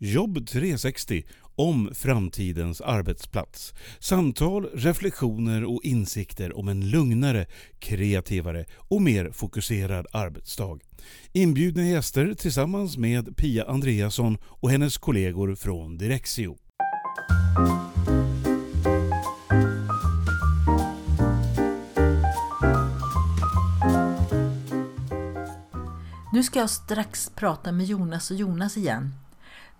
Jobb 360 om framtidens arbetsplats. Samtal, reflektioner och insikter om en lugnare, kreativare och mer fokuserad arbetsdag. Inbjudna gäster tillsammans med Pia Andreasson och hennes kollegor från Direxio. Nu ska jag strax prata med Jonas och Jonas igen.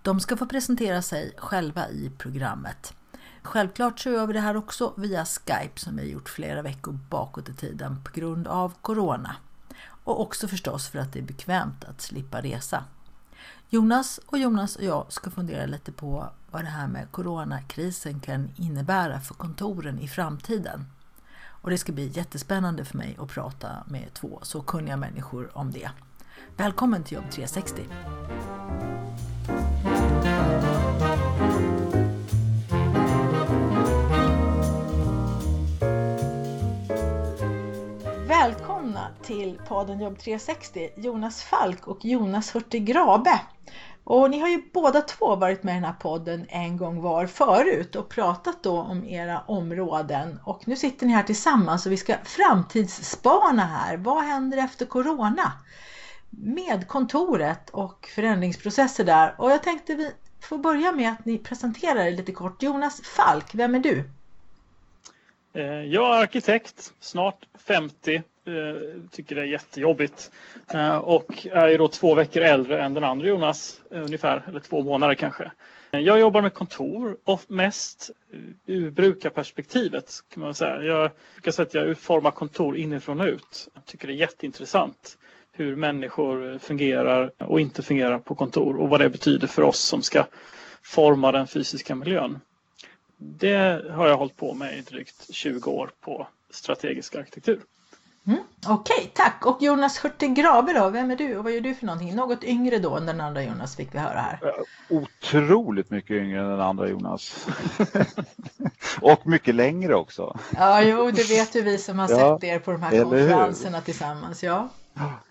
De ska få presentera sig själva i programmet. Självklart så gör vi det här också via Skype som vi gjort flera veckor bakåt i tiden på grund av Corona. Och också förstås för att det är bekvämt att slippa resa. Jonas och Jonas och jag ska fundera lite på vad det här med coronakrisen kan innebära för kontoren i framtiden. Och det ska bli jättespännande för mig att prata med två så kunniga människor om det. Välkommen till Jobb 360! Till podden Jobb 360, Jonas Falk och Jonas Hurtig Grabe. Och ni har ju båda två varit med i den här podden en gång var förut och pratat då om era områden. Och nu sitter ni här tillsammans och vi ska framtidsspana här. Vad händer efter Corona? Med kontoret och förändringsprocesser där. Och jag tänkte vi får börja med att ni presenterar er lite kort. Jonas Falk, vem är du? Eh, jag är arkitekt, snart 50, Eh, tycker det är jättejobbigt eh, och är då två veckor äldre än den andra Jonas, eh, ungefär, eller två månader kanske. Jag jobbar med kontor och mest ur brukarperspektivet kan man säga. Jag brukar säga att jag utformar kontor inifrån och ut. Jag tycker det är jätteintressant hur människor fungerar och inte fungerar på kontor och vad det betyder för oss som ska forma den fysiska miljön. Det har jag hållit på med i drygt 20 år på strategisk arkitektur. Mm, Okej, okay, tack. Och Jonas Hurtig Grabe då, vem är du och vad gör du för någonting? Något yngre då än den andra Jonas fick vi höra här. Otroligt mycket yngre än den andra Jonas. och mycket längre också. Ja, jo, det vet ju vi som har ja, sett er på de här konferenserna hur? tillsammans. Ja.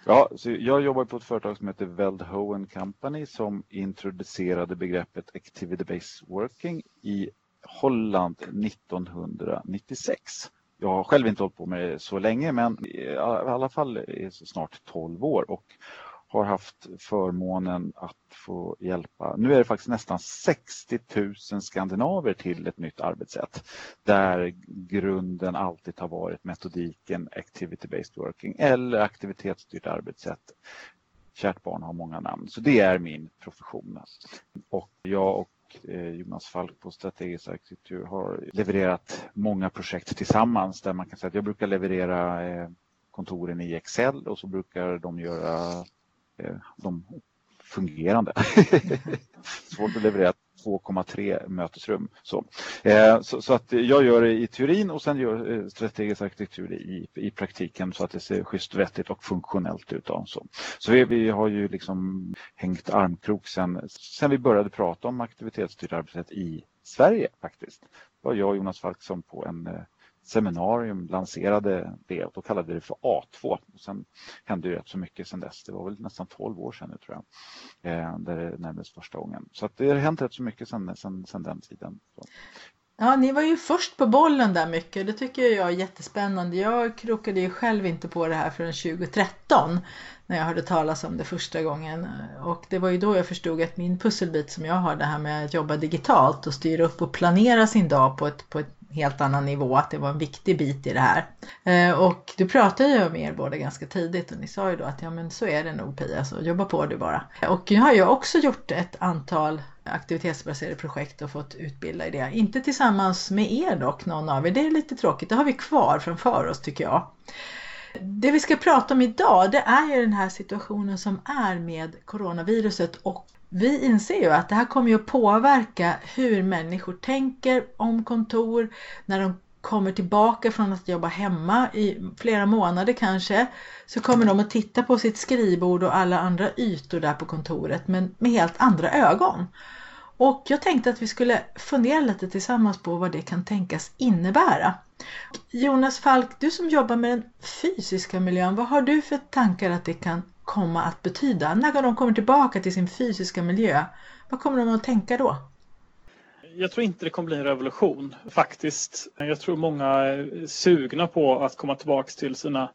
Ja, så jag jobbar på ett företag som heter Veldhoen Company som introducerade begreppet Activity-Based Working i Holland 1996. Jag har själv inte hållit på med det så länge men i alla fall snart 12 år och har haft förmånen att få hjälpa, nu är det faktiskt nästan 60 000 skandinaver till ett nytt arbetssätt där grunden alltid har varit metodiken activity-based working eller aktivitetsstyrt arbetssätt. Kärt barn har många namn, så det är min profession. Och jag och Eh, Jonas Falk på Strategisk arkitektur har levererat många projekt tillsammans där man kan säga att jag brukar leverera eh, kontoren i Excel och så brukar de göra eh, de fungerande. Svårt att leverera 2,3 mötesrum. Så, eh, så, så, att jag gör det i teorin och sen gör eh, strategisk arkitektur i, i praktiken så att det ser schysst, vettigt och funktionellt ut. Då, så så vi, vi har ju liksom hängt armkrok sen, sen vi började prata om aktivitetsstyrt arbetssätt i Sverige faktiskt. Det var jag och Jonas Falk som på en eh, seminarium lanserade det och då kallade vi det för A2. Och sen hände det rätt så mycket sedan dess. Det var väl nästan 12 år sedan nu tror jag. Eh, där det nämndes första gången. Så att det har hänt rätt så mycket sedan, sedan, sedan den tiden. Så. Ja, ni var ju först på bollen där mycket. Det tycker jag är jättespännande. Jag krokade ju själv inte på det här förrän 2013 när jag hörde talas om det första gången. Och det var ju då jag förstod att min pusselbit som jag har, det här med att jobba digitalt och styra upp och planera sin dag på ett, på ett helt annan nivå, att det var en viktig bit i det här. Eh, och du pratade ju med er båda ganska tidigt och ni sa ju då att ja men så är det nog Pia, så jobba på du bara. Och nu har jag också gjort ett antal aktivitetsbaserade projekt och fått utbilda i det. Inte tillsammans med er dock, någon av er. Det är lite tråkigt, det har vi kvar framför oss tycker jag. Det vi ska prata om idag det är ju den här situationen som är med coronaviruset och vi inser ju att det här kommer att påverka hur människor tänker om kontor när de kommer tillbaka från att jobba hemma i flera månader kanske så kommer de att titta på sitt skrivbord och alla andra ytor där på kontoret men med helt andra ögon. Och jag tänkte att vi skulle fundera lite tillsammans på vad det kan tänkas innebära. Jonas Falk, du som jobbar med den fysiska miljön, vad har du för tankar att det kan komma att betyda? När de kommer tillbaka till sin fysiska miljö, vad kommer de att tänka då? Jag tror inte det kommer bli en revolution faktiskt. Jag tror många är sugna på att komma tillbaka till sina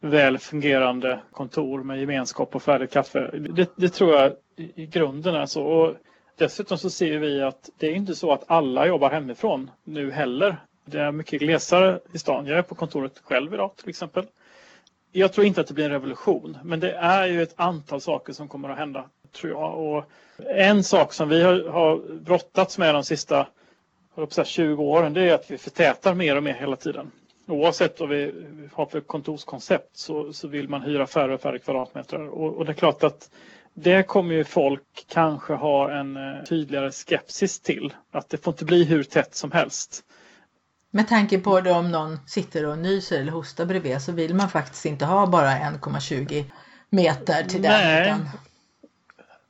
väl fungerande kontor med gemenskap och färdigt kaffe. Det, det tror jag i grunden är så. Och dessutom så ser vi att det är inte så att alla jobbar hemifrån nu heller. Det är mycket glesare i stan. Jag är på kontoret själv idag till exempel. Jag tror inte att det blir en revolution, men det är ju ett antal saker som kommer att hända, tror jag. Och en sak som vi har, har brottats med de sista 20 åren, det är att vi förtätar mer och mer hela tiden. Oavsett vad vi har för kontorskoncept så, så vill man hyra färre och färre kvadratmeter. Och, och det är klart att det kommer ju folk kanske ha en eh, tydligare skepsis till. Att det får inte bli hur tätt som helst. Med tanke på då om någon sitter och nyser eller hostar bredvid så vill man faktiskt inte ha bara 1,20 meter till den. Nej, utan...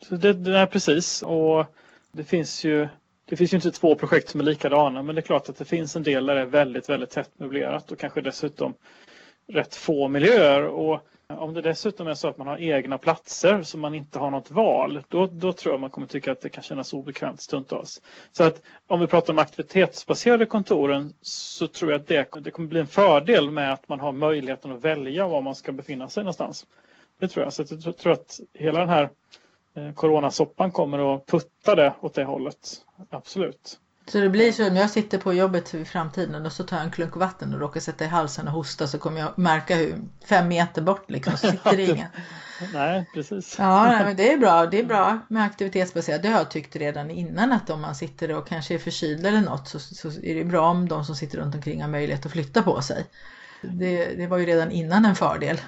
så det, det är precis. Och det finns ju det finns ju inte två projekt som är likadana men det är klart att det finns en del där det är väldigt, väldigt tätt möblerat och kanske dessutom rätt få miljöer. Och om det dessutom är så att man har egna platser så man inte har något val, då, då tror jag man kommer tycka att det kan kännas obekvämt stundtals. Så att om vi pratar om aktivitetsbaserade kontoren så tror jag att det, det kommer bli en fördel med att man har möjligheten att välja var man ska befinna sig någonstans. Det tror jag. Så jag tror att hela den här eh, coronasoppan kommer att putta det åt det hållet. Absolut. Så det blir så om jag sitter på jobbet i framtiden och så tar jag en klunk vatten och råkar sätta i halsen och hosta så kommer jag märka hur fem meter bort liksom så sitter det ingen. nej, precis. Ja, nej, men det är bra. Det är bra med aktivitetsbaserat. Det har jag tyckt redan innan att om man sitter och kanske är förkyld eller något så, så är det bra om de som sitter runt omkring har möjlighet att flytta på sig. Det, det var ju redan innan en fördel.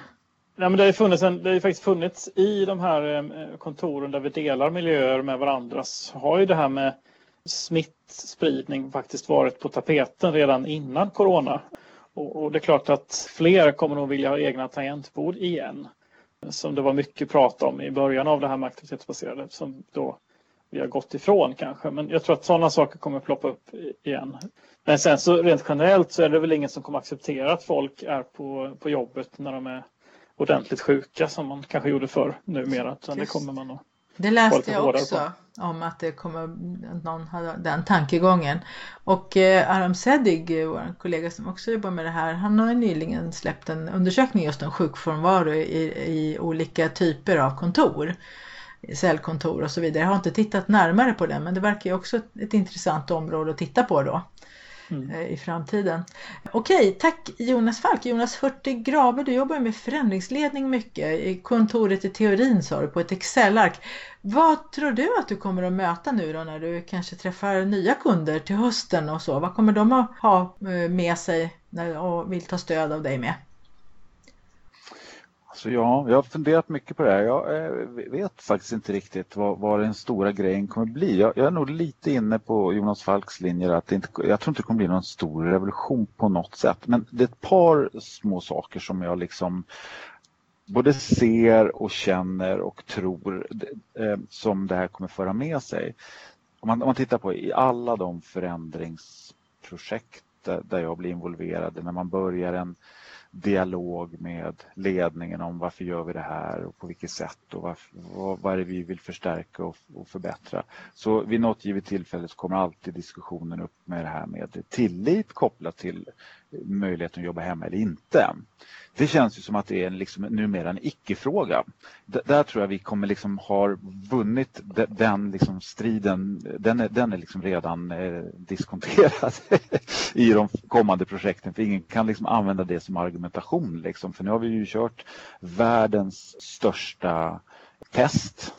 Ja, men det, har funnits en, det har faktiskt funnits i de här eh, kontoren där vi delar miljöer med varandra så har ju det här med smittspridning faktiskt varit på tapeten redan innan corona. Och, och det är klart att fler kommer nog vilja ha egna tangentbord igen. Som det var mycket prat om i början av det här med aktivitetsbaserade som då vi har gått ifrån kanske. Men jag tror att sådana saker kommer ploppa upp igen. Men sen så rent generellt så är det väl ingen som kommer acceptera att folk är på, på jobbet när de är ordentligt sjuka som man kanske gjorde förr numera. Utan det kommer man att det läste jag också om att det kommer, någon hade den tankegången. Och eh, Aram Sedig, vår kollega som också jobbar med det här, han har nyligen släppt en undersökning just om sjukfrånvaro i, i olika typer av kontor. Cellkontor och så vidare. Jag har inte tittat närmare på det men det verkar ju också ett intressant område att titta på då mm. Eh, I framtiden. Okej, tack Jonas Falk. Jonas Hurtig Grabe, du jobbar med förändringsledning mycket i kontoret i teorin sa du på ett Excel-ark. Vad tror du att du kommer att möta nu då när du kanske träffar nya kunder till hösten och så? Vad kommer de att ha eh, med sig och vill ta stöd av dig med? Alltså ja, jag har funderat mycket på det här. Jag eh, vet faktiskt inte riktigt vad, vad den stora grejen kommer bli. Jag, jag, är nog lite inne på Jonas Falks linjer att det inte, jag tror inte det kommer bli någon stor revolution på något sätt. Men det är ett par små saker som jag liksom både ser och känner och tror eh, som det här kommer föra med sig. Om man, om man tittar på i alla de förändringsprojekt där jag blir involverad, när man börjar en dialog med ledningen om varför gör vi det här och på vilket sätt och varför, vad, vad är det vi vill förstärka och, och, förbättra. Så vid något givet tillfälle så kommer alltid diskussionen upp med det här med tillit kopplat till möjligheten att jobba hemma eller inte. Det känns ju som att det är liksom numera en icke-fråga. där tror jag vi kommer liksom ha vunnit den liksom striden. Den är, den är liksom redan eh, diskonterad i de kommande projekten. För ingen kan liksom använda det som argumentation. Liksom. För nu har vi ju kört världens största test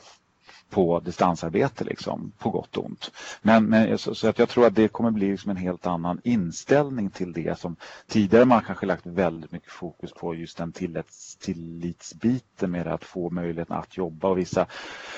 på distansarbete liksom, på gott och ont. Men, men så, så, att jag tror att det kommer bli liksom en helt annan inställning till det som tidigare man kanske lagt väldigt mycket fokus på just den tillits, tillitsbiten med att få möjligheten att jobba och vissa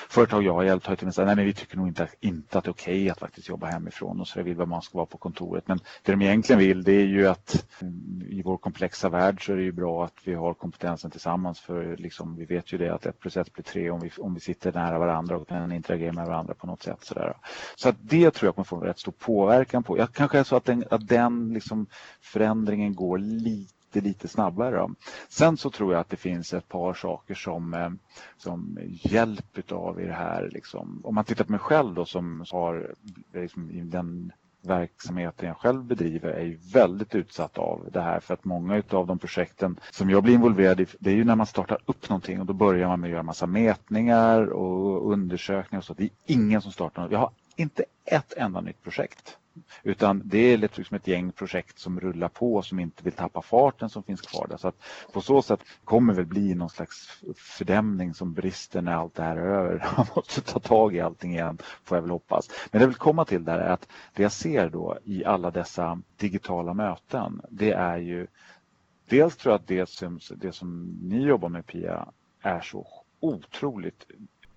företag jag har hjälpt har till och med sagt nej men vi tycker nog inte, inte att det är okej okay att faktiskt jobba hemifrån och så vill vad man ska vara på kontoret. Men det de egentligen vill det är ju att mm, i vår komplexa värld så är det ju bra att vi har kompetensen tillsammans för liksom, vi vet ju det att ett plus ett blir tre om vi, om vi sitter nära varandra kan interagera med varandra på något sätt. Sådär. Så att det tror jag kommer få en rätt stor påverkan på. Jag kanske är så att den, att den liksom förändringen går lite lite, lite snabbare. Då. Sen så tror jag att det finns ett par saker som, eh, som hjälp utav i det här. Liksom. Om man tittar på mig själv då som har liksom, den verksamheten jag själv bedriver är ju väldigt utsatt av det här för att många av de projekten som jag blir involverad i det är ju när man startar upp någonting och då börjar man med att göra massa mätningar och undersökningar och så. Det är ingen som startar något. Jag har inte ett enda nytt projekt utan det är liksom ett gäng projekt som rullar på som inte vill tappa farten som finns kvar där. Så att på så sätt kommer det väl bli någon slags fördämning som brister när allt det här är över. Man måste ta tag i allting igen får jag väl hoppas. Men det jag vill komma till där är att det jag ser då i alla dessa digitala möten det är ju Dels tror jag att det som, det som ni jobbar med Pia är så otroligt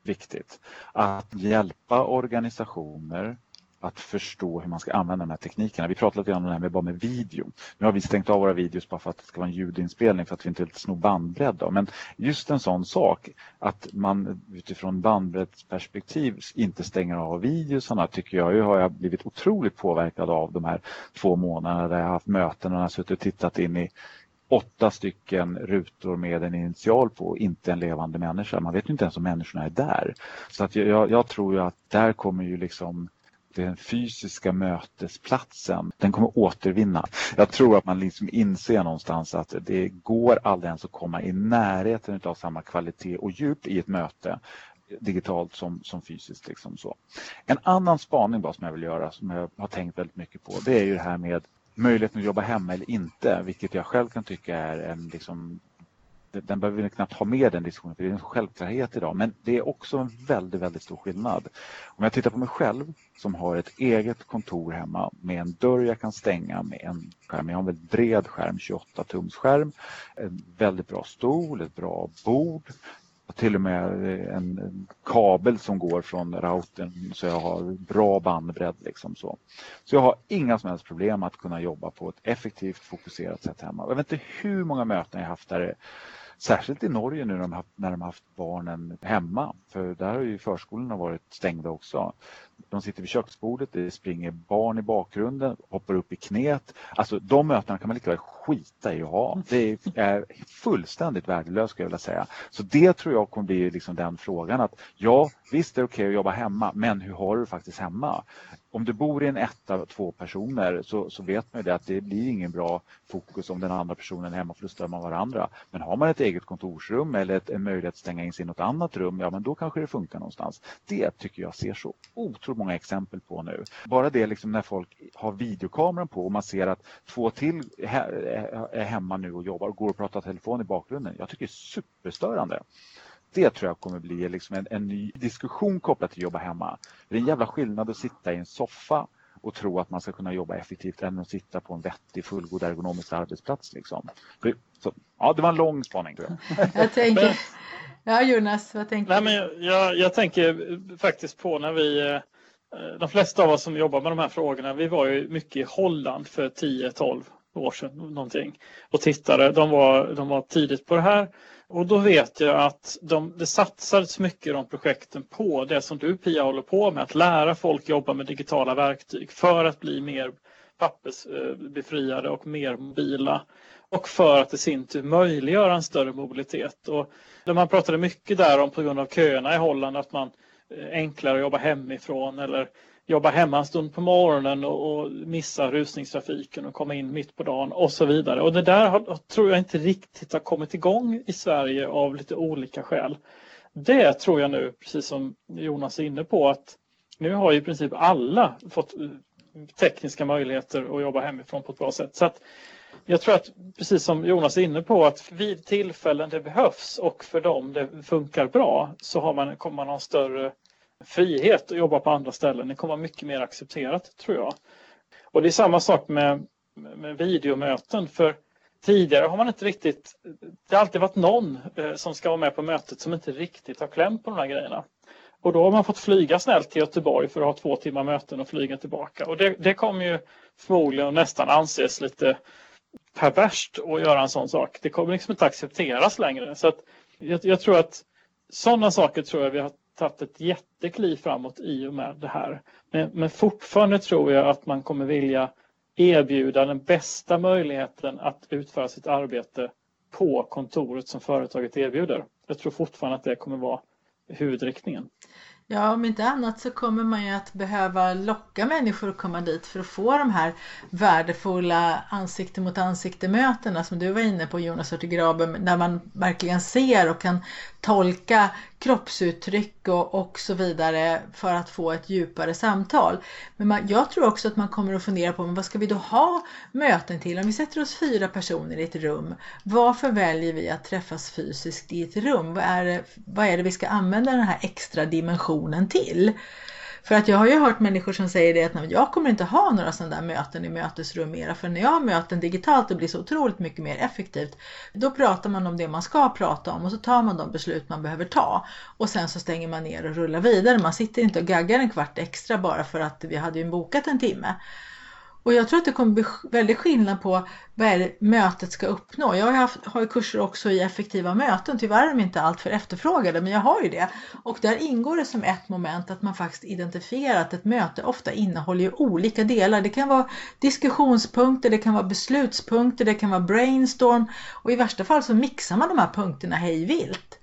viktigt. Att hjälpa organisationer att förstå hur man ska använda de här teknikerna. Vi pratade lite grann om det här med, bara med video. Nu har vi stängt av våra videos bara för att det ska vara en ljudinspelning för att vi inte vill sno bandbredd. Men just en sån sak att man utifrån bandbreddsperspektiv inte stänger av videosarna tycker jag har jag blivit otroligt påverkad av de här två månaderna där jag har haft möten och har suttit och tittat in i åtta stycken rutor med en initial på, inte en levande människa. Man vet ju inte ens om människorna är där. Så att jag, jag tror ju att där kommer ju liksom den fysiska mötesplatsen, den kommer återvinna. Jag tror att man liksom inser någonstans att det går aldrig ens att komma i närheten av samma kvalitet och djup i ett möte digitalt som, som fysiskt. Liksom så. En annan spaning bara som jag vill göra som jag har tänkt väldigt mycket på det är ju det här med möjligheten att jobba hemma eller inte, vilket jag själv kan tycka är en liksom den behöver vi knappt ha med den diskussionen för det är en självklarhet idag. Men det är också en väldigt, väldigt stor skillnad. Om jag tittar på mig själv som har ett eget kontor hemma med en dörr jag kan stänga med en skärm. Jag har en väldigt bred skärm, 28 tums skärm, en väldigt bra stol, ett bra bord, till och med en kabel som går från routern så jag har bra bandbredd. Liksom så. så jag har inga som helst problem att kunna jobba på ett effektivt fokuserat sätt hemma. Jag vet inte hur många möten jag haft där Särskilt i Norge nu när de, haft, när de haft barnen hemma. För där har ju förskolorna varit stängda också. De sitter vid köksbordet, det springer barn i bakgrunden, hoppar upp i knät. Alltså de mötena kan man lika väl skita i att ha. Det är fullständigt värdelöst skulle jag vilja säga. Så det tror jag kommer bli liksom den frågan att ja, visst är det okej okay att jobba hemma, men hur har du faktiskt hemma? Om du bor i en etta två personer så, så vet man ju det att det blir ingen bra fokus om den andra personen är hemma och flustrar med varandra. Men har man ett eget kontorsrum eller ett, en möjlighet att stänga in sig i något annat rum, ja men då kanske det funkar någonstans. Det tycker jag ser så otroligt många exempel på nu. Bara det liksom när folk har videokameran på och man ser att två till är hemma nu och jobbar och går och pratar telefon i bakgrunden. Jag tycker det är superstörande det tror jag kommer bli liksom en, en ny diskussion kopplat till att jobba hemma. Det är en jävla skillnad att sitta i en soffa och tro att man ska kunna jobba effektivt än att sitta på en vettig fullgod ergonomisk arbetsplats. Liksom. Så, ja, det var en lång spaning tror jag. jag tänker... Ja Jonas, vad tänker Nej, du? Men jag, jag tänker faktiskt på när vi eh, de flesta av oss som jobbar med de här frågorna, vi var ju mycket i Holland för 10-12 år sedan någonting och tittade. De var, de var tidigt på det här och då vet jag att de, det satsades mycket i de projekten på det som du Pia håller på med, att lära folk jobba med digitala verktyg för att bli mer pappersbefriade eh, och mer mobila och för att i sin tur möjliggöra en större mobilitet. Och man pratade mycket där om på grund av köerna i Holland att man eh, enklare att jobba hemifrån eller jobba hemma en stund på morgonen och, och missa rusningstrafiken och komma in mitt på dagen och så vidare. Och det där har, tror jag inte riktigt har kommit igång i Sverige av lite olika skäl. Det tror jag nu, precis som Jonas är inne på, att nu har i princip alla fått eh, tekniska möjligheter att jobba hemifrån på ett bra sätt. Så att jag tror att, precis som Jonas är inne på, att vid tillfällen det behövs och för dem det funkar bra så har man, kommer man ha en större frihet att jobba på andra ställen. Det kommer vara mycket mer accepterat tror jag. Och det är samma sak med, med videomöten. För tidigare har man inte riktigt, det har alltid varit någon eh, som ska vara med på mötet som inte riktigt har kläm på de här grejerna. Och då har man fått flyga snällt till Göteborg för att ha två timmar möten och flyga tillbaka. Och det, det kommer ju förmodligen nästan anses lite perverst att göra en sån sak. Det kommer liksom inte accepteras längre. Så att jag, jag tror att sådana saker tror jag vi har tagit ett jättekliv framåt i och med det här. Men, men fortfarande tror jag att man kommer vilja erbjuda den bästa möjligheten att utföra sitt arbete på kontoret som företaget erbjuder. Jag tror fortfarande att det kommer vara huvudriktningen. Ja, om inte annat så kommer man ju att behöva locka människor att komma dit för att få de här värdefulla ansikte mot ansikte mötena som du var inne på Jonas Örtegraben, där man verkligen ser och kan tolka kroppsuttryck och, och så vidare för att få ett djupare samtal. Men man, jag tror också att man kommer att fundera på men vad ska vi då ha möten till? Om vi sätter oss fyra personer i ett rum, varför väljer vi att träffas fysiskt i ett rum? Vad är det, vad är det vi ska använda den här extra dimensionen till? För att jag har ju hört människor som säger det att jag kommer inte ha några sådana där möten i mötesrum mera. För när jag har möten digitalt det blir så otroligt mycket mer effektivt. Då pratar man om det man ska prata om och så tar man de beslut man behöver ta. Och sen så stänger man ner och rullar vidare. Man sitter inte och gaggar en kvart extra bara för att vi hade ju bokat en timme. Och jag tror att det kommer bli väldigt skillnad på vad mötet ska uppnå. Jag har, haft, har ju kurser också i effektiva möten. Tyvärr är de inte alltför efterfrågade, men jag har ju det. Och där ingår det som ett moment att man faktiskt identifierar att ett möte ofta innehåller ju olika delar. Det kan vara diskussionspunkter, det kan vara beslutspunkter, det kan vara brainstorm och i värsta fall så mixar man de här punkterna hej vilt.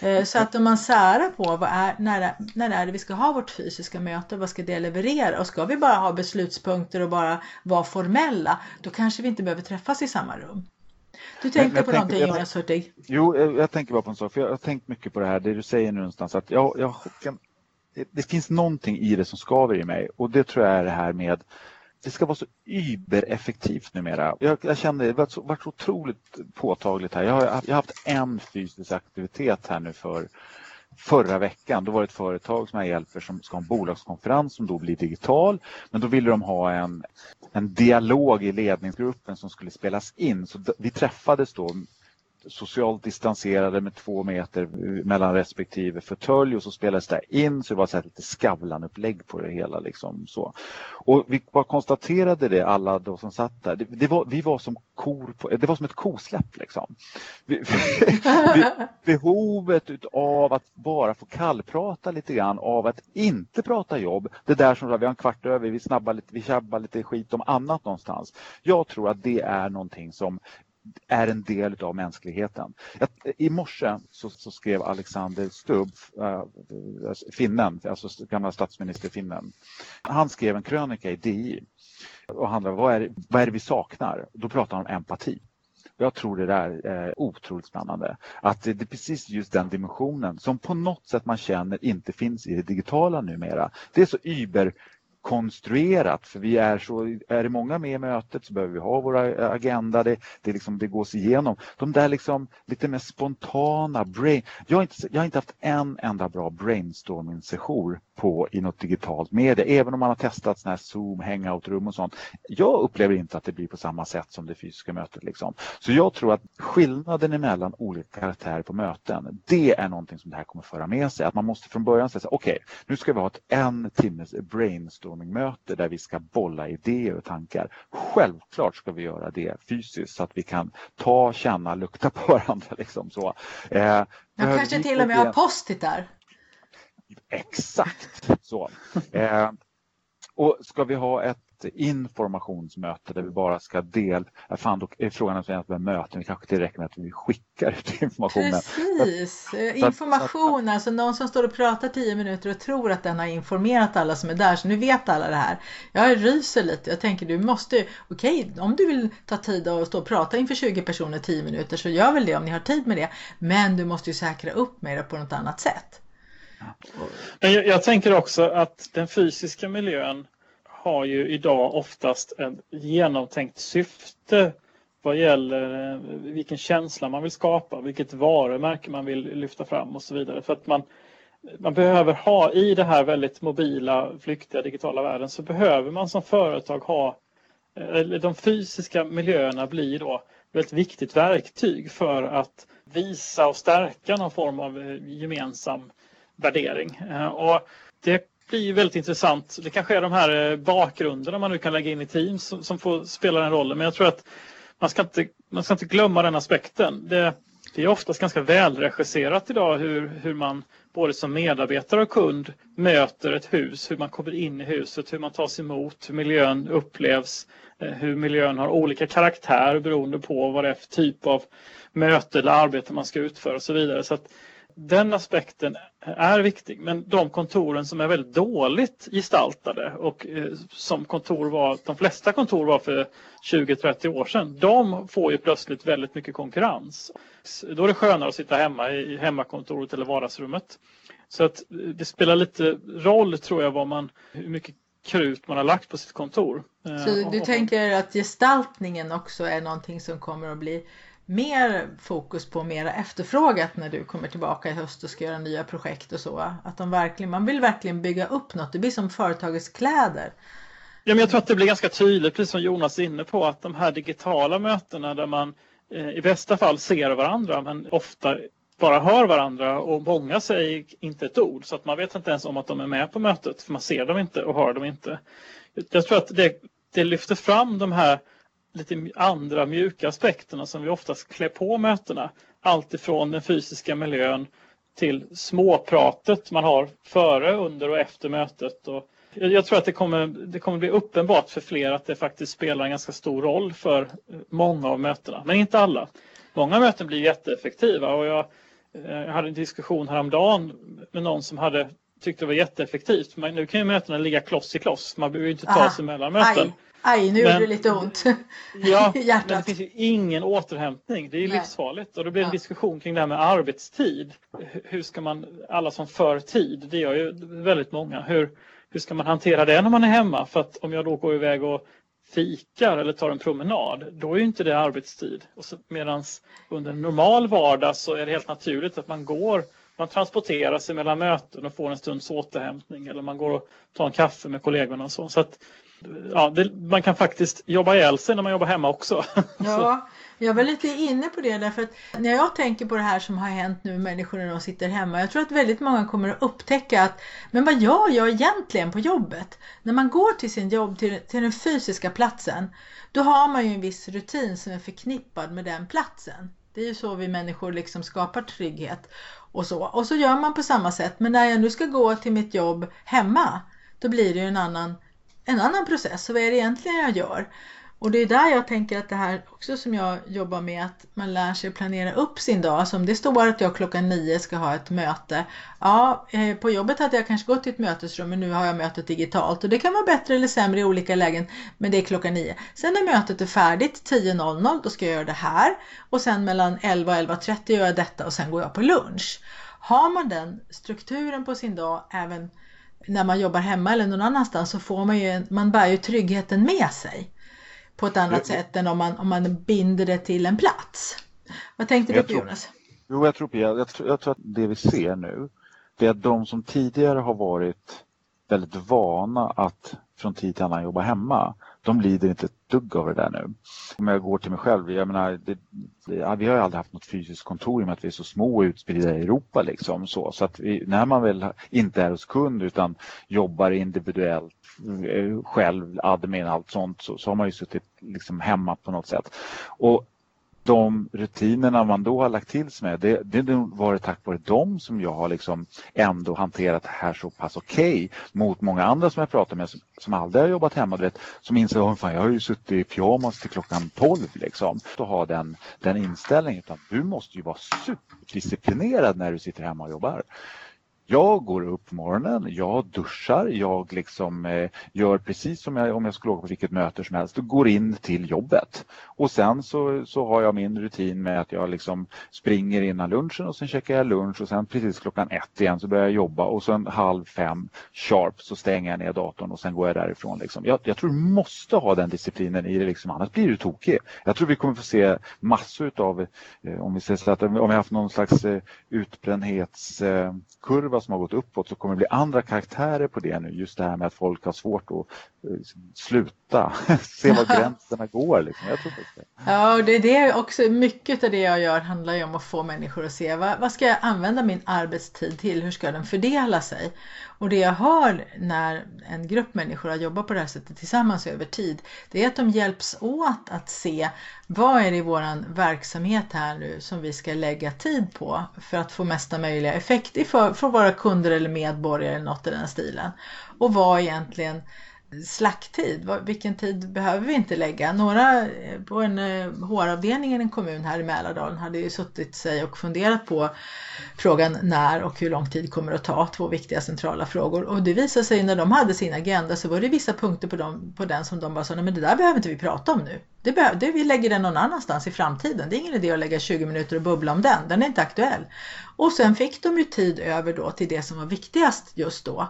Eh, så att om man särar på vad är, när, när är det vi ska ha vårt fysiska möte, vad ska det leverera och ska vi bara ha beslutspunkter och bara vara formella, då kanske vi inte behöver träffas i samma rum. Du tänkte på tänker, någonting Jonas Hurtig? Jo, jag, jag, tänker bara på en sak, för jag har tänkt mycket på det här, det du säger nu någonstans, att jag, jag kan, det finns någonting i det som skaver i mig och det tror jag är det här med det ska vara så übereffektivt numera. Jag, jag känner det har varit så otroligt påtagligt här. Jag har, jag har haft en fysisk aktivitet här nu för förra veckan. Då var det ett företag som jag hjälper som ska ha en bolagskonferens som då blir digital. Men då ville de ha en, en dialog i ledningsgruppen som skulle spelas in. Så vi träffades då socialt distanserade med två meter mellan respektive fåtölj och så spelades det in så det var så lite Skavlan-upplägg på det hela. Liksom, så. Och vi bara konstaterade det alla då som satt där. Det, det var, vi var som kor på, det var som ett kosläpp. Liksom. Vi, vi, behovet av att bara få kallprata lite grann av att inte prata jobb. Det där som vi har en kvart över, vi snabbar lite, vi tjabbar lite skit om annat någonstans. Jag tror att det är någonting som är en del av mänskligheten. I morse så, så skrev Alexander Stubb, äh, finnen, alltså gamla statsministerfinnen, han skrev en krönika i DI och handlade om vad är, vad är det vi saknar? Då pratar han om empati. Jag tror det där är otroligt spännande. Att det är precis just den dimensionen som på något sätt man känner inte finns i det digitala numera. Det är så über konstruerat för vi är så, är det många med i mötet så behöver vi ha våra agenda, det, det, liksom, det gås igenom. De där liksom lite mer spontana brain, jag har inte, jag har inte haft en enda bra brainstorming-session på i något digitalt media, även om man har testat såna här Zoom, hangout-rum och sånt. Jag upplever inte att det blir på samma sätt som det fysiska mötet. Liksom. Så jag tror att skillnaden mellan olika karaktärer på möten, det är någonting som det här kommer föra med sig. Att man måste från början säga okej, okay, nu ska vi ha ett en timmes brainstorming brainstorming-möte där vi ska bolla idéer och tankar. Självklart ska vi göra det fysiskt så att vi kan ta, känna, lukta på varandra. Liksom så. Eh, jag kanske till och med har post-it Exakt så. Eh, och ska vi ha ett informationsmöte där vi bara ska dela, fan då är frågan om vi möten, det kanske inte räcker med att vi skickar ut informationen. Precis, information, alltså någon som står och pratar tio minuter och tror att den har informerat alla som är där, så nu vet alla det här. Jag ryser lite, jag tänker du måste, okej, okay, om du vill ta tid och stå och prata inför 20 personer tio minuter så gör väl det om ni har tid med det, men du måste ju säkra upp med det på något annat sätt. Men jag, jag, tänker också att den fysiska miljön har ju idag oftast ett genomtänkt syfte vad gäller eh, vilken känsla man vill skapa, vilket varumärke man vill lyfta fram och så vidare. För att man, man behöver ha i det här väldigt mobila, flyktiga digitala världen så behöver man som företag ha, eh, eller de fysiska miljöerna blir då ett viktigt verktyg för att visa och stärka någon form av eh, gemensam värdering. Och det blir väldigt intressant. Det kanske är de här eh, bakgrunderna man nu kan lägga in i Teams som, får spela den rollen. Men jag tror att man ska inte, man ska inte glömma den aspekten. Det, det är oftast ganska välregisserat idag hur, hur man både som medarbetare och kund möter ett hus, hur man kommer in i huset, hur man tas emot, hur miljön upplevs, eh, hur miljön har olika karaktär beroende på vad det är för typ av möte eller arbete man ska utföra och så vidare. Så att den aspekten är viktig, men de kontoren som är väldigt dåligt gestaltade och eh, som kontor var, de flesta kontor var för 20-30 år sedan, de får ju plötsligt väldigt mycket konkurrens. Då är det skönare att sitta hemma i hemmakontoret eller vardagsrummet. Så att det spelar lite roll tror jag vad man, hur mycket krut man har lagt på sitt kontor. Så du eh, tänker att gestaltningen också är någonting som kommer att bli mer fokus på mera efterfrågat när du kommer tillbaka i höst och ska göra nya projekt och så. Att de verkligen, man vill verkligen bygga upp något. Det blir som företagets kläder. Ja, men jag tror att det blir ganska tydligt, precis som Jonas är inne på, att de här digitala mötena där man eh, i bästa fall ser varandra men ofta bara hör varandra och många säger inte ett ord så att man vet inte ens om att de är med på mötet för man ser dem inte och hör dem inte. Jag tror att det, det lyfter fram de här lite andra mjuka aspekterna som vi oftast klär på mötena. Allt ifrån den fysiska miljön till småpratet man har före, under och efter mötet. Och jag tror att det kommer, det kommer bli uppenbart för fler att det faktiskt spelar en ganska stor roll för många av mötena, men inte alla. Många möten blir jätteeffektiva och jag, eh, jag hade en diskussion häromdagen med någon som hade tyckte det var jätteeffektivt. Men nu kan ju mötena ligga kloss i kloss. Man behöver inte ta sig mellan möten. Aj. Aj, nu gjorde det lite ont ja, i hjärtat. Men det finns ju ingen återhämtning. Det är ju livsfarligt. Och då blir det en diskussion kring det här med arbetstid. Hur ska man, alla som för tid, det gör ju väldigt många. Hur, hur ska man hantera det när man är hemma? För att om jag då går iväg och fikar eller tar en promenad, då är ju inte det arbetstid. Medan under en normal vardag så är det helt naturligt att man går man transporterar sig mellan möten och får en stunds återhämtning eller man går och tar en kaffe med kollegorna och så. så att ja, det, man kan faktiskt jobba ihjäl sig när man jobbar hemma också. Ja, jag var lite inne på det därför att när jag tänker på det här som har hänt nu med människor när de sitter hemma. Jag tror att väldigt många kommer att upptäcka att men vad gör jag egentligen på jobbet? När man går till sin jobb, till, till den fysiska platsen, då har man ju en viss rutin som är förknippad med den platsen. Det är ju så vi människor liksom skapar trygghet och så. Och så gör man på samma sätt. Men när jag nu ska gå till mitt jobb hemma, då blir det ju en annan en annan process. Så vad är det egentligen jag gör? Och det är där jag tänker att det här också som jag jobbar med att man lär sig planera upp sin dag. Alltså om det står att jag klockan nio ska ha ett möte. Ja, eh, på jobbet hade jag kanske gått till ett mötesrum men nu har jag mötet digitalt och det kan vara bättre eller sämre i olika lägen. Men det är klockan nio. Sen när mötet är färdigt 10.00 då ska jag göra det här och sen mellan 11 och 11.30 gör jag detta och sen går jag på lunch. Har man den strukturen på sin dag även när man jobbar hemma eller någon annanstans så får man ju, man bär ju tryggheten med sig på ett annat ja. sätt än om man, om man binder det till en plats. Vad tänkte jag du på Jonas? Jo, jag tror, jag, jag, tror, jag tror att det vi ser nu det är att de som tidigare har varit väldigt vana att från tid till annan jobba hemma de lider inte ett dugg av det där nu. Om jag går till mig själv, jag menar, det, det, vi har ju aldrig haft något fysiskt kontor i och med att vi är så små och utspridda i Europa. Liksom, så så att vi, när man väl inte är hos kund utan jobbar individuellt eh, själv, admin, allt sånt, så, så har man ju suttit liksom hemma på något sätt. Och de rutinerna man då har lagt till sig med, det, det har varit tack vare dem som jag har liksom ändå hanterat det här så pass okej okay, mot många andra som jag pratar med som, som aldrig har jobbat hemma, vet, som inser att jag har ju suttit i pyjamas till klockan 12 liksom. Att ha den, den inställningen, utan du måste ju vara superdisciplinerad när du sitter hemma och jobbar. Jag går upp på morgonen, jag duschar, jag liksom, eh, gör precis som jag, om jag skulle åka på vilket möte som helst, och går in till jobbet. Och sen så, så har jag min rutin med att jag liksom springer innan lunchen och sen käkar jag lunch och sen precis klockan ett igen så börjar jag jobba och sen halv fem sharp så stänger jag ner datorn och sen går jag därifrån. Liksom. Jag, jag tror du måste ha den disciplinen i det, liksom, annars blir du tokig. Jag tror vi kommer få se massor utav... eh, om vi säger så att om vi har haft någon slags eh, utbrändhetskurva kurva som har gått uppåt så kommer det bli andra karaktärer på det nu. Just det här med att folk har svårt att eh, sluta, se var gränserna går. Liksom. Jag tror det. Ja, det är det också. Mycket av det jag gör handlar ju om att få människor att se vad, vad ska jag använda min arbetstid till? Hur ska den fördela sig? Och det jag hör när en grupp människor har jobbat på det här sättet tillsammans över tid, det är att de hjälps åt att se vad är det i våran verksamhet här nu som vi ska lägga tid på för att få mesta möjliga effekt för, för våra kunder eller medborgare eller något i den stilen. Och vad egentligen slakttid, vilken tid behöver vi inte lägga? Några eh, på en eh, HR-avdelning i en kommun här i Mälardalen hade ju suttit sig och funderat på frågan när och hur lång tid kommer att ta, två viktiga centrala frågor. Och det visade sig när de hade sin agenda så var det vissa punkter på, dem, på den som de bara sa, nej men det där behöver inte vi prata om nu. Det behöver, det, vi lägger den någon annanstans i framtiden. Det är ingen idé att lägga 20 minuter och bubbla om den, den är inte aktuell. Och sen fick de ju tid över då till det som var viktigast just då.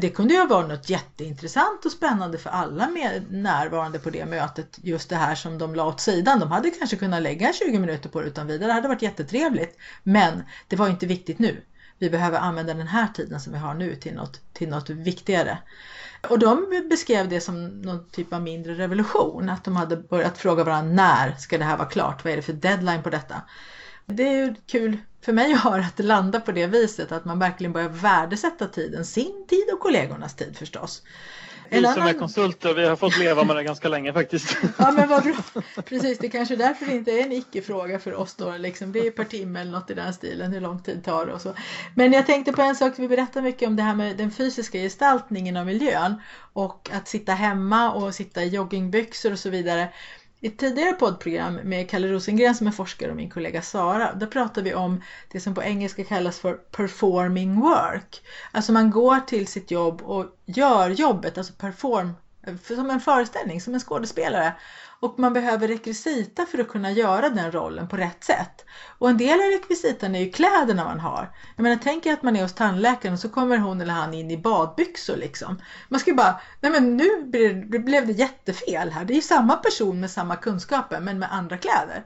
Det kunde ju vara något jätteintressant och spännande för alla med närvarande på det mötet. Just det här som de la åt sidan. De hade kanske kunnat lägga 20 minuter på det utan vidare. Det hade varit jättetrevligt. Men det var inte viktigt nu. Vi behöver använda den här tiden som vi har nu till något, till något viktigare. Och de beskrev det som någon typ av mindre revolution. Att de hade börjat fråga varandra när ska det här vara klart? Vad är det för deadline på detta? Det är ju kul för mig höra att det landar på det viset att man verkligen börjar värdesätta tiden, sin tid och kollegornas tid förstås. Vi som är konsulter, vi har fått leva med det ganska länge faktiskt. Ja men vad bra. Precis, det kanske därför inte är en icke-fråga för oss då. Liksom. Det är per timme eller något i den stilen, hur lång tid tar det och så. Men jag tänkte på en sak, vi berättar mycket om det här med den fysiska gestaltningen av miljön och att sitta hemma och sitta i joggingbyxor och så vidare. I ett tidigare poddprogram med Kalle Rosengren som är forskare och min kollega Sara, där pratar vi om det som på engelska kallas för performing work. Alltså man går till sitt jobb och gör jobbet, alltså perform, som en föreställning, som en skådespelare. Och man behöver rekvisita för att kunna göra den rollen på rätt sätt. Och en del av rekvisitan är ju kläderna man har. Jag menar, tänk er att man är hos tandläkaren och så kommer hon eller han in i badbyxor liksom. Man ska ju bara, nej men nu blev det jättefel här. Det är ju samma person med samma kunskaper men med andra kläder.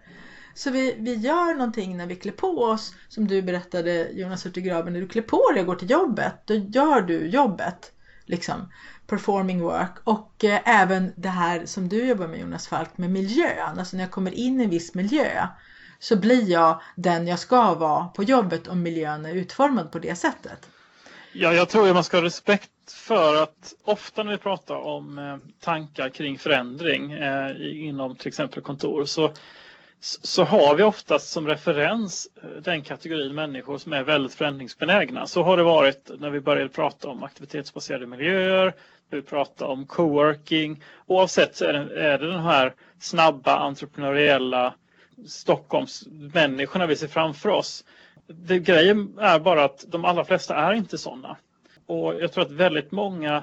Så vi, vi gör någonting när vi klär på oss, som du berättade Jonas Hurtig när du klär på dig och går till jobbet, då gör du jobbet. Liksom performing work och eh, även det här som du jobbar med Jonas Falk med miljön. Alltså när jag kommer in i en viss miljö så blir jag den jag ska vara på jobbet om miljön är utformad på det sättet. Ja, jag tror att man ska ha respekt för att ofta när vi pratar om eh, tankar kring förändring eh, inom till exempel kontor så så har vi oftast som referens eh, den kategorin människor som är väldigt förändringsbenägna. Så har det varit när vi började prata om aktivitetsbaserade miljöer, när vi pratar om coworking. Oavsett så är det, är det den här snabba entreprenöriella Stockholmsmänniskorna vi ser framför oss. Det, grejen är bara att de allra flesta är inte sådana. Och jag tror att väldigt många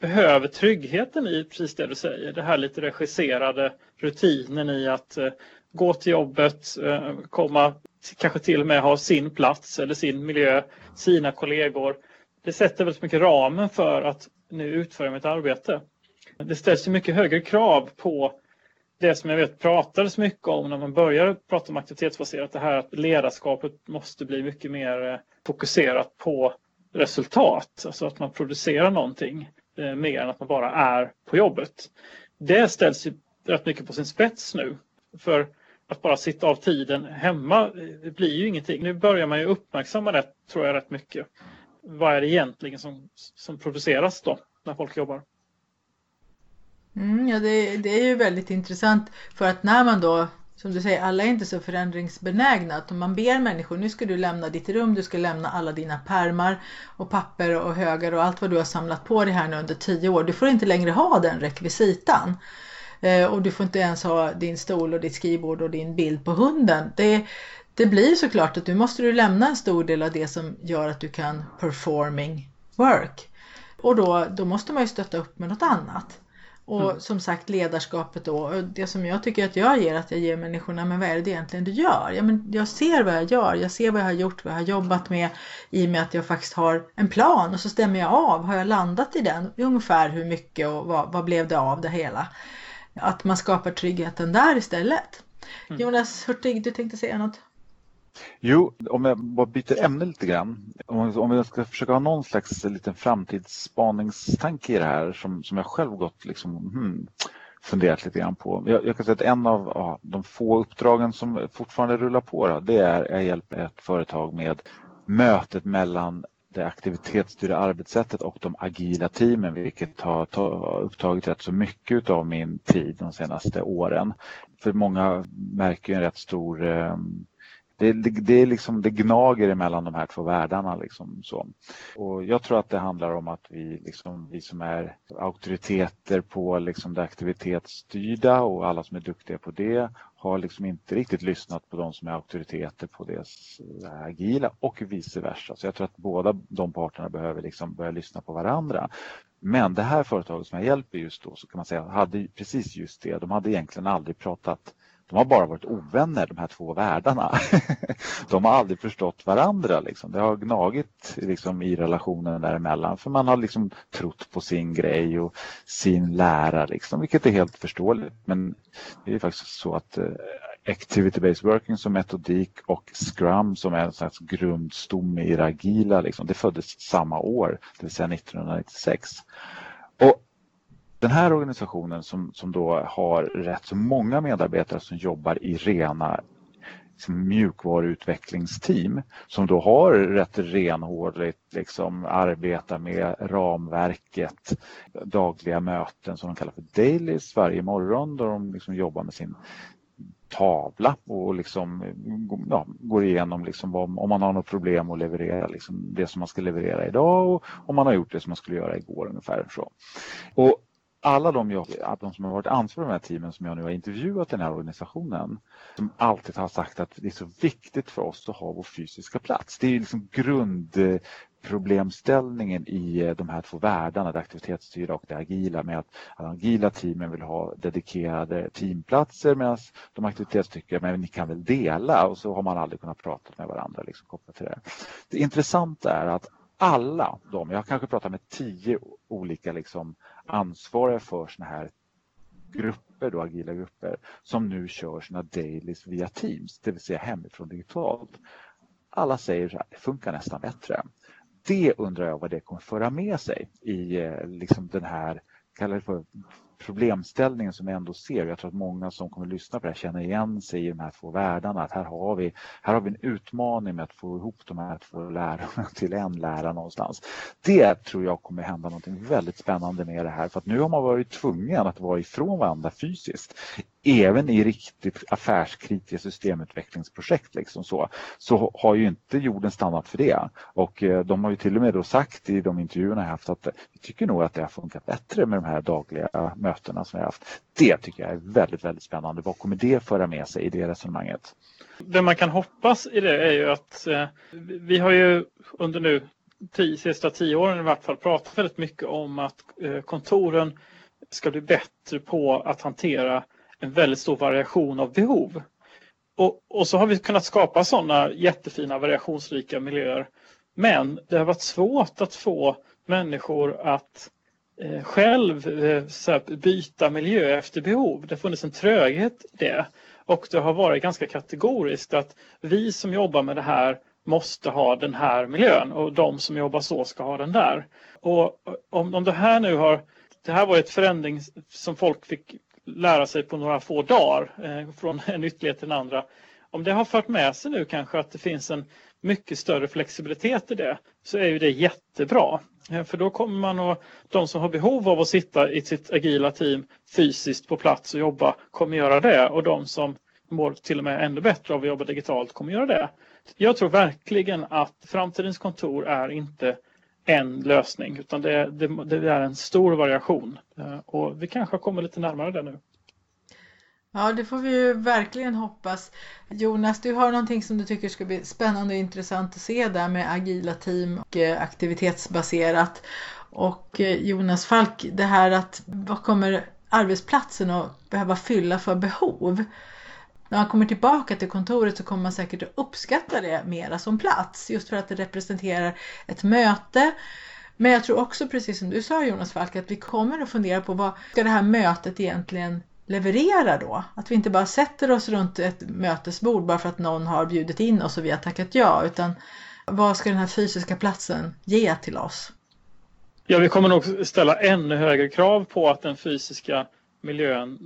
behöver tryggheten i precis det du säger. Det här lite regisserade rutinen i att eh, gå till jobbet, eh, komma, kanske till och med ha sin plats eller sin miljö, sina kollegor. Det sätter väldigt mycket ramen för att nu utföra mitt arbete. Det ställs mycket högre krav på det som jag vet pratades mycket om när man började prata om aktivitetsbaserat, det här att ledarskapet måste bli mycket mer eh, fokuserat på resultat, alltså att man producerar någonting eh, mer än att man bara är på jobbet. Det ställs ju rätt mycket på sin spets nu. För att bara sitta av tiden hemma det blir ju ingenting. Nu börjar man ju uppmärksamma det tror jag rätt mycket. Vad är det egentligen som, som produceras då när folk jobbar? Mm, ja, det, det är ju väldigt intressant för att när man då som du säger, alla är inte så förändringsbenägna. Att om man ber människor, nu ska du lämna ditt rum, du ska lämna alla dina pärmar och papper och högar och allt vad du har samlat på dig här nu under tio år. Du får inte längre ha den rekvisitan. Eh, och du får inte ens ha din stol och ditt skrivbord och din bild på hunden. Det, det blir såklart att du måste du lämna en stor del av det som gör att du kan performing work. Och då, då måste man ju stötta upp med något annat. Och mm. som sagt ledarskapet då, det som jag tycker att jag ger, att jag ger människorna, men vad är det egentligen du gör? Ja, men jag ser vad jag gör, jag ser vad jag har gjort, vad jag har jobbat med i och med att jag faktiskt har en plan och så stämmer jag av, har jag landat i den? Ungefär hur mycket och vad, vad blev det av det hela? Att man skapar tryggheten där istället. Mm. Jonas Hurtig, du tänkte säga något? Jo, om jag bara byter ämne lite grann. Om, om vi ska försöka ha någon slags liten framtidsspaningstanke i det här som, som jag själv gått liksom, hmm, funderat lite grann på. Jag, jag, kan säga att en av ja, de få uppdragen som fortfarande rullar på då, det är att hjälpa ett företag med mötet mellan det aktivitetsstyrda arbetssättet och de agila teamen vilket har upptagit rätt så mycket av min tid de senaste åren. För många märker en rätt stor eh, det, det, det, är liksom, det gnager emellan de här två världarna. Liksom, så. Och jag tror att det handlar om att vi, liksom, vi som är auktoriteter på liksom, det aktivitetsstyrda och alla som är duktiga på det har liksom inte riktigt lyssnat på de som är auktoriteter på det eh, agila och vice versa. Så jag tror att båda de parterna behöver liksom börja lyssna på varandra. Men det här företaget som jag hjälper just då så kan man säga hade precis just det. De hade egentligen aldrig pratat de har bara varit ovänner de här två världarna. De har aldrig förstått varandra. Liksom. Det har gnagit liksom, i relationen däremellan för man har liksom trott på sin grej och sin lära, liksom, vilket är helt förståeligt. Men det är faktiskt så att eh, Activity-based working som metodik och Scrum som är en slags grundstomme i det agila, liksom, det föddes samma år, det vill säga 1996. Och den här organisationen som, som då har rätt så många medarbetare som jobbar i rena liksom, mjukvaruutvecklingsteam som då har rätt renhårigt liksom, arbetar med ramverket, dagliga möten som de kallar för dailies varje morgon då de liksom jobbar med sin tavla och liksom, ja, går igenom liksom om, om man har något problem att leverera liksom det som man ska leverera idag och om man har gjort det som man skulle göra igår ungefär. Så. Och alla de, jag, de som har varit ansvariga för de här teamen som jag nu har intervjuat i den här organisationen som alltid har sagt att det är så viktigt för oss att ha vår fysiska plats. Det är liksom grundproblemställningen i eh, de här två världarna, det aktivitetsstyrda och det agila med att de agila teamen vill ha dedikerade teamplatser medan de aktivitetsstyrda, men ni kan väl dela och så har man aldrig kunnat prata med varandra liksom, kopplat till det. Det intressanta är att alla de, jag har kanske pratat med tio olika liksom, ansvariga för såna här grupper, då, agila grupper, som nu kör sina dailies via Teams, det vill säga hemifrån digitalt. Alla säger att det funkar nästan bättre. Det undrar jag vad det kommer föra med sig i eh, liksom den här, kallar det för problemställningen som vi ändå ser. Jag tror att många som kommer att lyssna på det här känner igen sig i de här två världarna. Att här, har vi, här har vi en utmaning med att få ihop de här två lärarna till en lärare någonstans. Det tror jag kommer hända någonting väldigt spännande med det här. För att nu har man varit tvungen att vara ifrån varandra fysiskt även i riktigt affärskritiska systemutvecklingsprojekt liksom så, så har ju inte jorden stannat för det. Och eh, de har ju till och med då sagt i de intervjuerna jag haft att eh, vi tycker nog att det har funkat bättre med de här dagliga eh, mötena som vi har haft. Det tycker jag är väldigt, väldigt spännande. Vad kommer det föra med sig i det resonemanget? Det man kan hoppas i det är ju att eh, vi har ju under nu tio, sista tio åren i vart fall pratat väldigt mycket om att eh, kontoren ska bli bättre på att hantera en väldigt stor variation av behov. Och, och så har vi kunnat skapa sådana jättefina variationsrika miljöer. Men det har varit svårt att få människor att eh, själv eh, här, byta miljö efter behov. Det har funnits en tröghet i det. Och det har varit ganska kategoriskt att vi som jobbar med det här måste ha den här miljön och de som jobbar så ska ha den där. Och om, om det här nu har det här var ett förändring som folk fick lära sig på några få dagar eh, från en ytterlighet till den andra. Om det har fört med sig nu kanske att det finns en mycket större flexibilitet i det så är ju det jättebra. Eh, för då kommer man och de som har behov av att sitta i sitt agila team fysiskt på plats och jobba kommer göra det och de som mår till och med ännu bättre av att jobba digitalt kommer göra det. Jag tror verkligen att framtidens kontor är inte en lösning utan det, det, det är en stor variation eh, och vi kanske har kommit lite närmare det nu. Ja, det får vi ju verkligen hoppas. Jonas, du har någonting som du tycker ska bli spännande och intressant att se där med agila team och eh, aktivitetsbaserat. Och eh, Jonas Falk, det här att vad kommer arbetsplatsen att behöva fylla för behov? När man kommer tillbaka till kontoret så kommer man säkert att uppskatta det mera som plats just för att det representerar ett möte. Men jag tror också precis som du sa Jonas Falk att vi kommer att fundera på vad ska det här mötet egentligen leverera då? Att vi inte bara sätter oss runt ett mötesbord bara för att någon har bjudit in oss och vi har tackat ja utan vad ska den här fysiska platsen ge till oss? Ja, vi kommer nog ställa ännu högre krav på att den fysiska miljön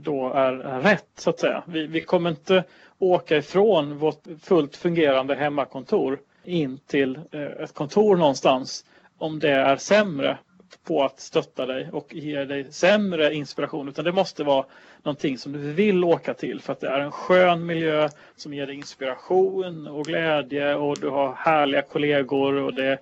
då är, rätt så att säga. Vi, vi kommer inte åka ifrån vårt fullt fungerande hemmakontor in till eh, ett kontor någonstans om det är sämre på att stötta dig och ge dig sämre inspiration utan det måste vara någonting som du vill åka till för att det är en skön miljö som ger dig inspiration och glädje och du har härliga kollegor och det är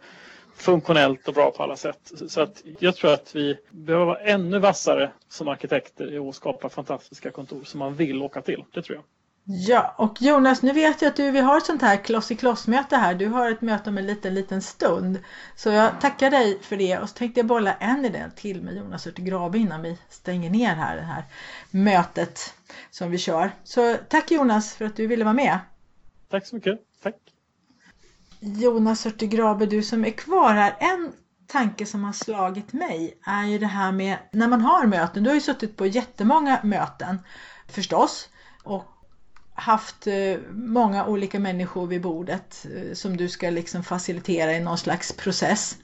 funktionellt och bra på alla sätt. Så att jag tror att vi behöver vara ännu vassare som arkitekter i att skapa fantastiska kontor som man vill åka till. Det tror jag. Ja, och Jonas, nu vet jag att du, vi har ett sånt här kloss i kloss-möte här. Du har ett möte om en liten, liten stund. Så jag tackar dig för det och så tänkte jag bolla en idé till med Jonas Grabe innan vi stänger ner här det här mötet som vi kör. Så tack Jonas för att du ville vara med. Tack så mycket. Tack. Jonas Grabe, du som är kvar här. En tanke som har slagit mig är ju det här med när man har möten. Du har ju suttit på jättemånga möten förstås. Och haft eh, många olika människor vid bordet eh, som du ska liksom facilitera i någon slags process.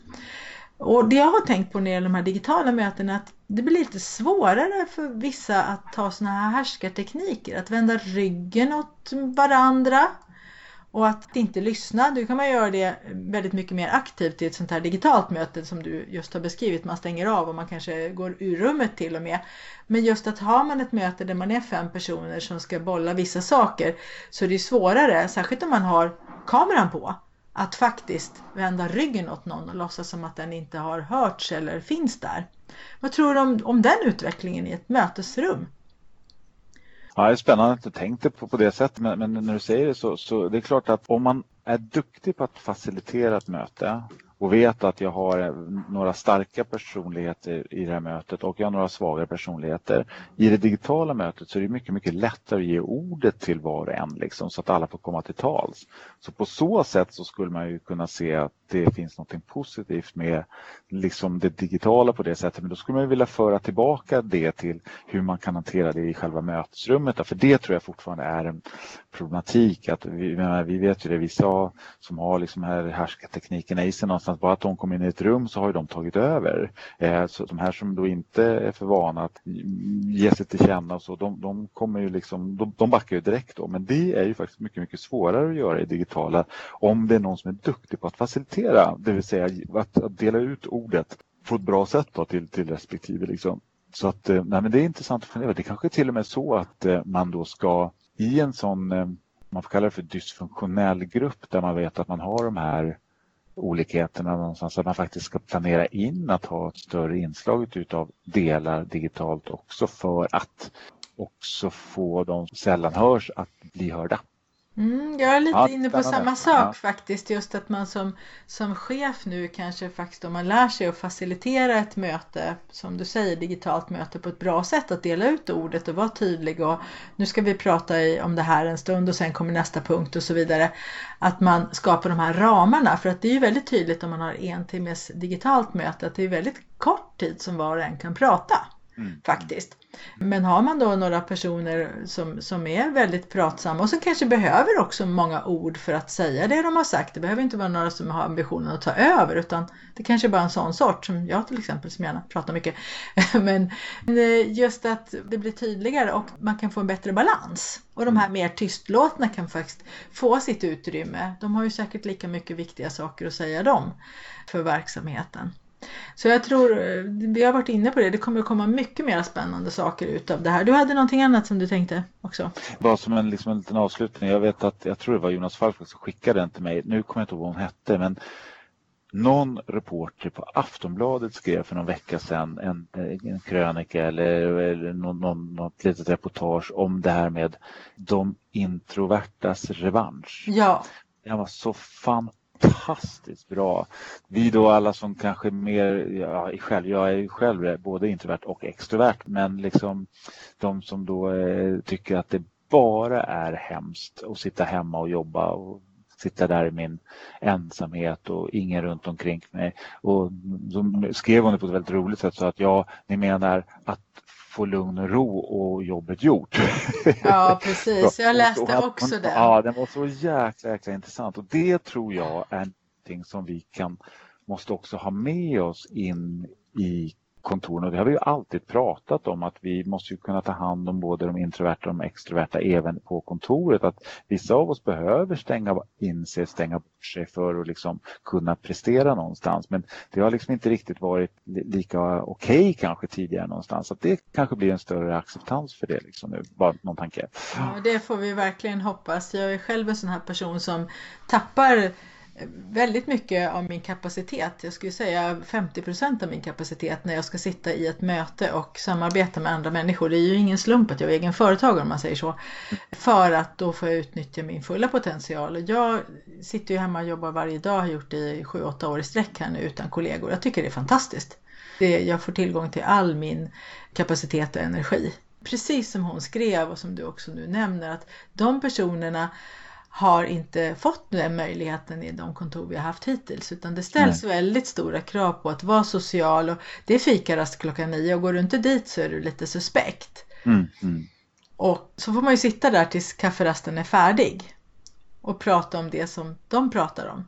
Och det jag har tänkt på när det gäller de här digitala mötena är att det blir lite svårare för vissa att ta sådana här härskartekniker, att vända ryggen åt varandra och att inte lyssna, då kan man göra det väldigt mycket mer aktivt i ett sånt här digitalt möte som du just har beskrivit. Man stänger av och man kanske går ur rummet till och med. Men just att har man ett möte där man är fem personer som ska bolla vissa saker så är det svårare, särskilt om man har kameran på, att faktiskt vända ryggen åt någon och låtsas som att den inte har hörts eller finns där. Vad tror du om, om den utvecklingen i ett mötesrum? Ja, det är spännande att du tänkte på, på det sättet men, men, när du säger det så, så det är klart att om man är duktig på att facilitera ett möte och vet att jag har eh, några starka personligheter i det här mötet och jag har några svaga personligheter. I det digitala mötet så är det mycket, mycket lättare att ge ordet till var och en liksom, så att alla får komma till tals. Så på så sätt så skulle man ju kunna se att det finns något positivt med liksom det digitala på det sättet. Men då skulle man vilja föra tillbaka det till hur man kan hantera det i själva mötesrummet. För det tror jag fortfarande är en problematik. Att vi, vi vet ju det, vissa som har liksom här härskarteknikerna i sig någonstans, bara att de kommer in i ett rum så har ju de tagit över. Eh, så de här som då inte är för vana att ge sig till känna och så, de, de kommer ju liksom, de, de backar ju direkt då. Men det är ju faktiskt mycket, mycket svårare att göra i digitala om det är någon som är duktig på att facilitera, det vill säga att, att dela ut ordet på ett bra sätt då, till, till respektive. Liksom. Så att, eh, nej, men det är intressant att fundera. Det kanske till och med så att eh, man då ska i en sån, man får kalla det för dysfunktionell grupp där man vet att man har de här olikheterna någonstans, att man faktiskt ska planera in att ha ett större inslag utav delar digitalt också för att också få de som sällan hörs att bli hörda. Mm, jag är lite ja, inne på samma sak ja. faktiskt. Just att man som, som chef nu kanske faktiskt om man lär sig att facilitera ett möte, som du säger, digitalt möte på ett bra sätt. Att dela ut ordet och vara tydlig och nu ska vi prata i, om det här en stund och sen kommer nästa punkt och så vidare. Att man skapar de här ramarna för att det är ju väldigt tydligt om man har en timmes digitalt möte att det är väldigt kort tid som var och en kan prata. Mm. Faktiskt. Men har man då några personer som, som är väldigt pratsamma och som kanske behöver också många ord för att säga det de har sagt. Det behöver inte vara några som har ambitionen att ta över utan det kanske bara är en sån sort som jag till exempel som gärna pratar mycket. Men just att det blir tydligare och man kan få en bättre balans. Och de här mer tystlåtna kan faktiskt få sitt utrymme. De har ju säkert lika mycket viktiga saker att säga dem för verksamheten. Så jag tror, vi har varit inne på det, det kommer att komma mycket mer spännande saker ut av det här. Du hade någonting annat som du tänkte också? Bara som en, liksom en liten avslutning, jag vet att, jag tror det var Jonas Falk som skickade den till mig, nu kommer jag inte ihåg vad hon hette, men någon reporter på Aftonbladet skrev för någon vecka sedan en, en krönika eller, eller någon, någon, något litet reportage om det här med de introvertas revansch. Ja. Den var så fantastisk fantastiskt bra. Vi då alla som kanske mer, ja, själv, jag är ju själv både introvert och extrovert, men liksom de som då eh, tycker att det bara är hemskt att sitta hemma och jobba och sitta där i min ensamhet och ingen runt omkring mig. Och så skrev hon det på ett väldigt roligt sätt så att ja, ni menar att få lugn och ro och jobbet gjort. Ja, precis. Jag läste också det. Ja, den var så jäkla, jäkla intressant och det tror jag är någonting som vi kan, måste också ha med oss in i kontoren och det har vi ju alltid pratat om att vi måste ju kunna ta hand om både de introverta och de extroverta även på kontoret. Att vissa av oss behöver stänga in sig, stänga bort sig för att liksom kunna prestera någonstans. Men det har liksom inte riktigt varit lika okej okay kanske tidigare någonstans. Att det kanske blir en större acceptans för det liksom nu. Bara någon tanke. Ja, det får vi verkligen hoppas. Jag är själv en sån här person som tappar väldigt mycket av min kapacitet, jag skulle säga 50 procent av min kapacitet när jag ska sitta i ett möte och samarbeta med andra människor. Det är ju ingen slump att jag är egen företagare om man säger så. För att då får jag utnyttja min fulla potential. Jag sitter ju hemma och jobbar varje dag, har gjort det i 7-8 år i sträck här nu utan kollegor. Jag tycker det är fantastiskt. Det, jag får tillgång till all min kapacitet och energi. Precis som hon skrev och som du också nu nämner att de personerna har inte fått den möjligheten i de kontor vi har haft hittills utan det ställs Nej. väldigt stora krav på att vara social och det är fikarast klockan nio och går du inte dit så är du lite suspekt. Mm, mm. Och så får man ju sitta där tills kafferasten är färdig och prata om det som de pratar om.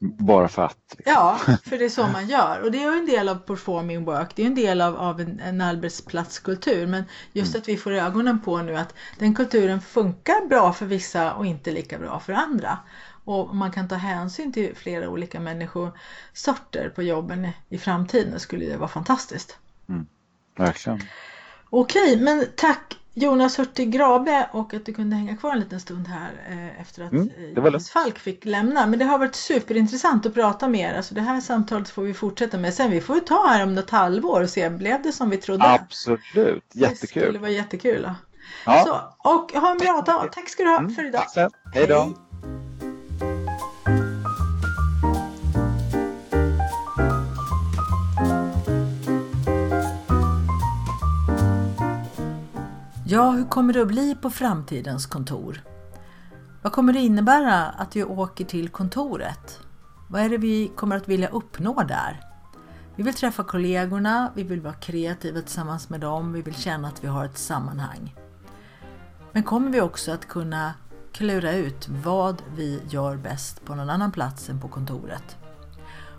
Bara för att. Liksom. Ja, för det är så man gör. Och det är ju en del av performing work. Det är en del av, av en, en arbetsplatskultur. Men just mm. att vi får ögonen på nu att den kulturen funkar bra för vissa och inte lika bra för andra. Och man kan ta hänsyn till flera olika människosorter på jobben i framtiden skulle det vara fantastiskt. Mm. Verkligen. Okej, men tack Jonas Hurtig Grabe och att du kunde hänga kvar en liten stund här eh, efter att mm, eh, Jonas Falk fick lämna. Men det har varit superintressant att prata med er. Alltså det här samtalet får vi fortsätta med sen. Vi får ta här om något halvår och se, blev det som vi trodde? Absolut, jättekul. Det skulle vara jättekul. Ja. Så, och ha en bra dag. Tack ska du ha mm, för idag. Hej då. Ja, hur kommer det att bli på framtidens kontor? Vad kommer det innebära att vi åker till kontoret? Vad är det vi kommer att vilja uppnå där? Vi vill träffa kollegorna, vi vill vara kreativa tillsammans med dem, vi vill känna att vi har ett sammanhang. Men kommer vi också att kunna klura ut vad vi gör bäst på någon annan plats än på kontoret?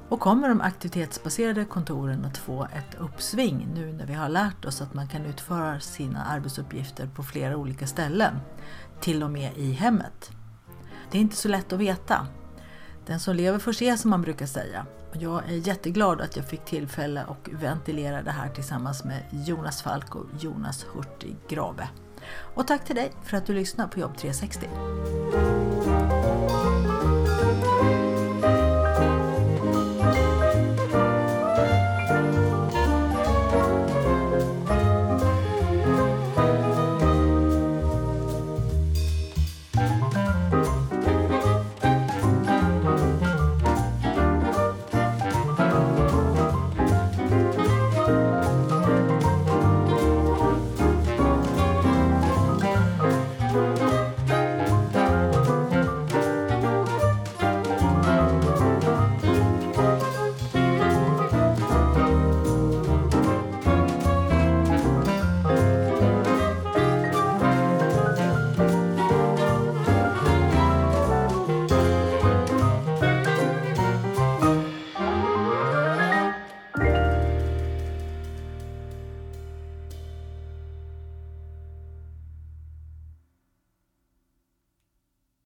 Och kommer de aktivitetsbaserade kontoren att få ett uppsving nu när vi har lärt oss att man kan utföra sina arbetsuppgifter på flera olika ställen, till och med i hemmet? Det är inte så lätt att veta. Den som lever får se som man brukar säga. Jag är jätteglad att jag fick tillfälle att ventilera det här tillsammans med Jonas Falk och Jonas Hurtig Grave. Och tack till dig för att du lyssnar på Jobb 360.